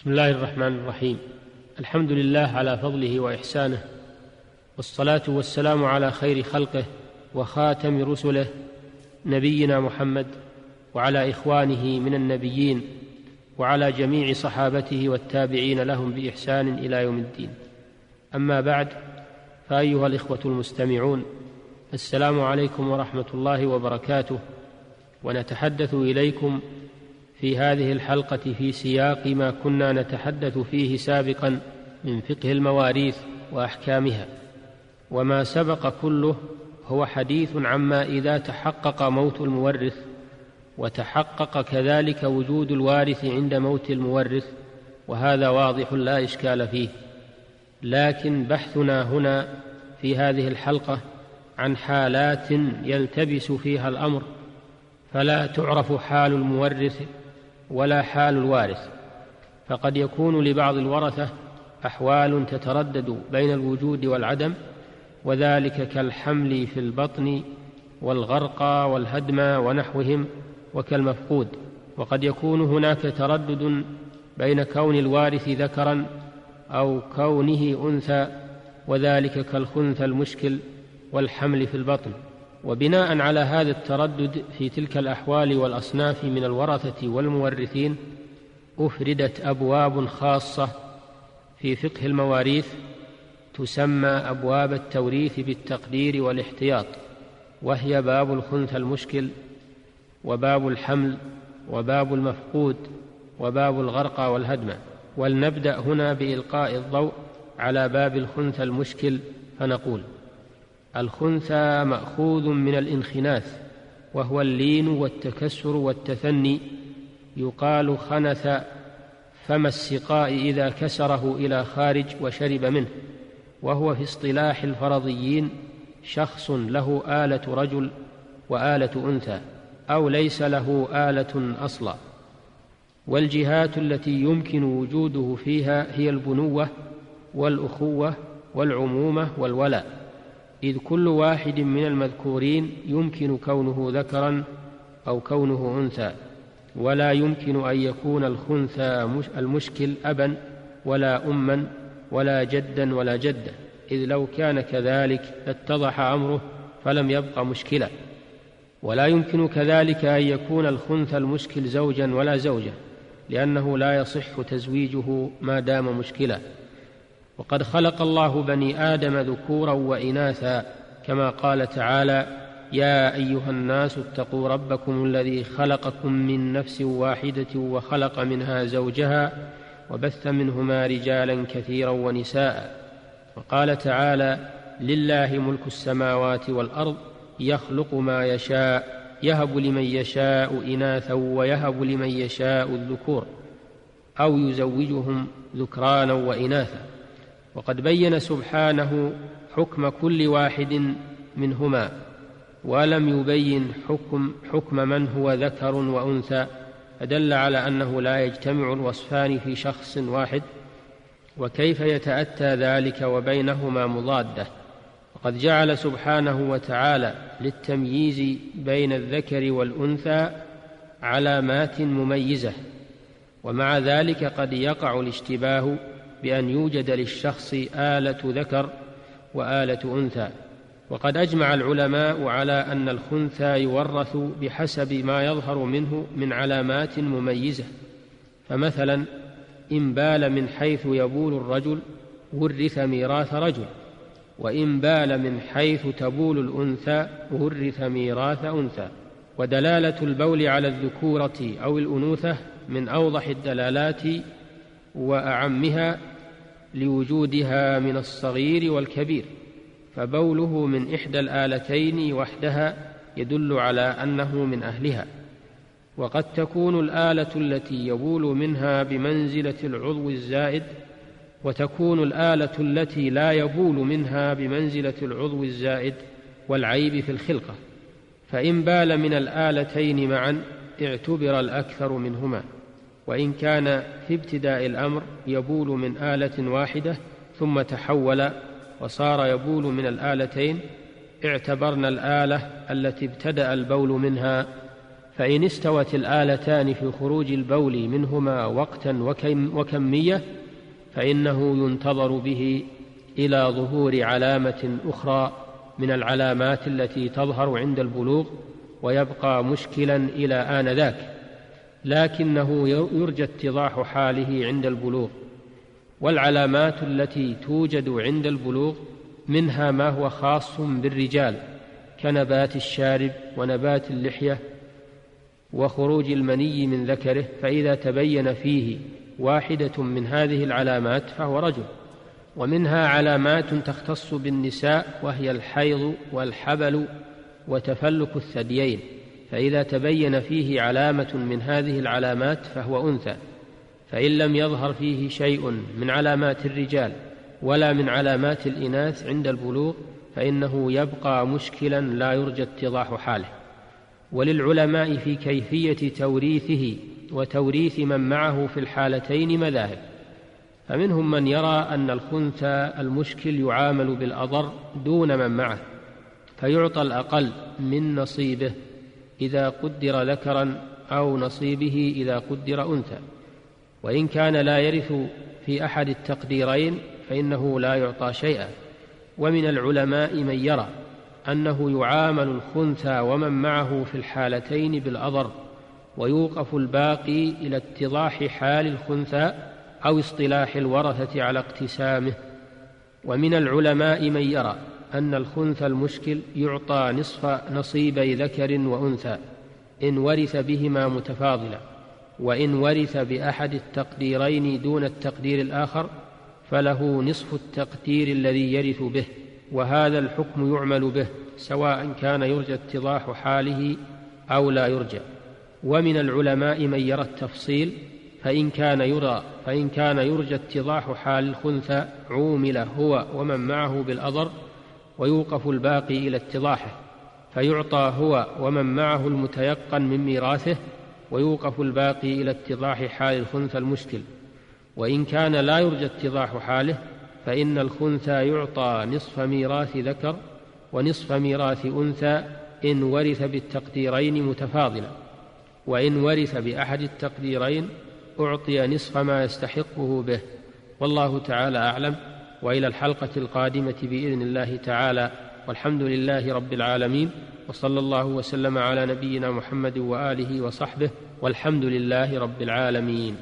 بسم الله الرحمن الرحيم. الحمد لله على فضله وإحسانه والصلاة والسلام على خير خلقه وخاتم رسله نبينا محمد وعلى إخوانه من النبيين وعلى جميع صحابته والتابعين لهم بإحسان إلى يوم الدين. أما بعد فأيها الإخوة المستمعون السلام عليكم ورحمة الله وبركاته ونتحدث إليكم في هذه الحلقة في سياق ما كنا نتحدث فيه سابقا من فقه المواريث وأحكامها. وما سبق كله هو حديث عما إذا تحقق موت المورث وتحقق كذلك وجود الوارث عند موت المورث وهذا واضح لا إشكال فيه. لكن بحثنا هنا في هذه الحلقة عن حالات يلتبس فيها الأمر فلا تعرف حال المورث ولا حال الوارث فقد يكون لبعض الورثة أحوال تتردد بين الوجود والعدم وذلك كالحمل في البطن والغرقى والهدم ونحوهم وكالمفقود. وقد يكون هناك تردد بين كون الوارث ذكرا أو كونه أنثى وذلك كالخنثى المشكل والحمل في البطن. وبناء على هذا التردد في تلك الأحوال والأصناف من الورثة والمورثين أفردت أبواب خاصة في فقه المواريث تسمى أبواب التوريث بالتقدير والاحتياط وهي باب الخنثى المشكل وباب الحمل وباب المفقود وباب الغرقى والهدمه ولنبدأ هنا بإلقاء الضوء على باب الخنثى المشكل فنقول الخنثى مأخوذ من الانخناث وهو اللين والتكسر والتثني يقال خنث فم السقاء إذا كسره إلى خارج وشرب منه وهو في اصطلاح الفرضيين شخص له آلة رجل وآلة أنثى أو ليس له آلة أصلا. والجهات التي يمكن وجوده فيها هي البنوة والأخوة والعمومة والولاء. إذ كل واحد من المذكورين يمكن كونه ذكرا أو كونه أنثى ولا يمكن أن يكون الخنثى المشكل أبا ولا أما ولا جدا ولا جدة إذ لو كان كذلك لاتضح أمره فلم يبق مشكلا ولا يمكن كذلك أن يكون الخنثى المشكل زوجا ولا زوجة لأنه لا يصح تزويجه ما دام مشكلا وقد خلق الله بني آدم ذكورا وإناثا كما قال تعالى يا أيها الناس اتقوا ربكم الذي خلقكم من نفس واحدة وخلق منها زوجها وبث منهما رجالا كثيرا ونساء. وقال تعالى لله ملك السماوات والأرض يخلق ما يشاء يهب لمن يشاء إناثا ويهب لمن يشاء الذكور أو يزوجهم ذكرانا وإناثا. وقد بين سبحانه حكم كل واحد منهما ولم يبين حكم حكم من هو ذكر وأنثى فدل على أنه لا يجتمع الوصفان في شخص واحد وكيف يتأتى ذلك وبينهما مضادة. وقد جعل سبحانه وتعالى للتمييز بين الذكر والأنثى علامات مميزة ومع ذلك قد يقع الاشتباه بأن يوجد للشخص آلة ذكر وآلة أنثى. وقد أجمع العلماء على أن الخنثى يورث بحسب ما يظهر منه من علامات مميزة. فمثلا إن بال من حيث يبول الرجل ورث ميراث رجل وإن بال من حيث تبول الأنثى ورث ميراث أنثى. ودلالة البول على الذكورة أو الأنوثة من أوضح الدلالات وأعمها لوجودها من الصغير والكبير فبوله من إحدى الآلتين وحدها يدل على أنه من أهلها. وقد تكون الآلة التي يبول منها بمنزلة العضو الزائد وتكون الآلة التي لا يبول منها بمنزلة العضو الزائد والعيب في الخلقة. فإن بال من الآلتين معا اعتبر الأكثر منهما. وإن كان في ابتداء الأمر يبول من آلة واحدة ثم تحول وصار يبول من الآلتين اعتبرنا الآلة التي ابتدأ البول منها. فإن استوت الآلتان في خروج البول منهما وقتا وكم وكمية فإنه ينتظر به إلى ظهور علامة أخرى من العلامات التي تظهر عند البلوغ ويبقى مشكلا إلى آنذاك. لكنه يرجى اتضاح حاله عند البلوغ والعلامات التي توجد عند البلوغ منها ما هو خاص بالرجال كنبات الشارب ونبات اللحية وخروج المني من ذكره فإذا تبين فيه واحدة من هذه العلامات فهو رجل. ومنها علامات تختص بالنساء وهي الحيض والحبل وتفلك الثديين. فإذا تبين فيه علامة من هذه العلامات فهو أنثى فإن لم يظهر فيه شيء من علامات الرجال ولا من علامات الإناث عند البلوغ فإنه يبقى مشكلا لا يرجى اتضاح حاله. وللعلماء في كيفية توريثه وتوريث من معه في الحالتين مذاهب. فمنهم من يرى أن الخنثى المشكل يعامل بالأضر دون من معه فيعطى الأقل من نصيبه. إذا قدر ذكرا أو نصيبه إذا قدر أنثى. وإن كان لا يرث في أحد التقديرين فإنه لا يعطى شيئا. ومن العلماء من يرى أنه يعامل الخنثى ومن معه في الحالتين بالأضر ويوقف الباقي إلى اتضاح حال الخنثى أو اصطلاح الورثة على اقتسامه. ومن العلماء من يرى أن الخنثى المشكل يعطى نصف نصيبي ذكر وأنثى إن ورث بهما متفاضلا وإن ورث بأحد التقديرين دون التقدير الآخر فله نصف التقدير الذي يرث به وهذا الحكم يعمل به سواء كان يرجى اتضاح حاله أو لا يرجى. ومن العلماء من يرى التفصيل فإن كان يرى فإن كان يرجى اتضاح حال الخنثى عومل هو ومن معه بالأضر ويوقف الباقي إلى اتضاحه فيعطى هو ومن معه المتيقن من ميراثه ويوقف الباقي إلى اتضاح حال الخنثى المشكل. وإن كان لا يرجى اتضاح حاله فإن الخنثى يعطى نصف ميراث ذكر ونصف ميراث أنثى إن ورث بالتقديرين متفاضلا. وإن ورث بأحد التقديرين أعطي نصف ما يستحقه به. والله تعالى أعلم. وإلى الحلقة القادمة بإذن الله تعالى. والحمد لله رب العالمين وصلى الله وسلم على نبينا محمد وآله وصحبه والحمد لله رب العالمين.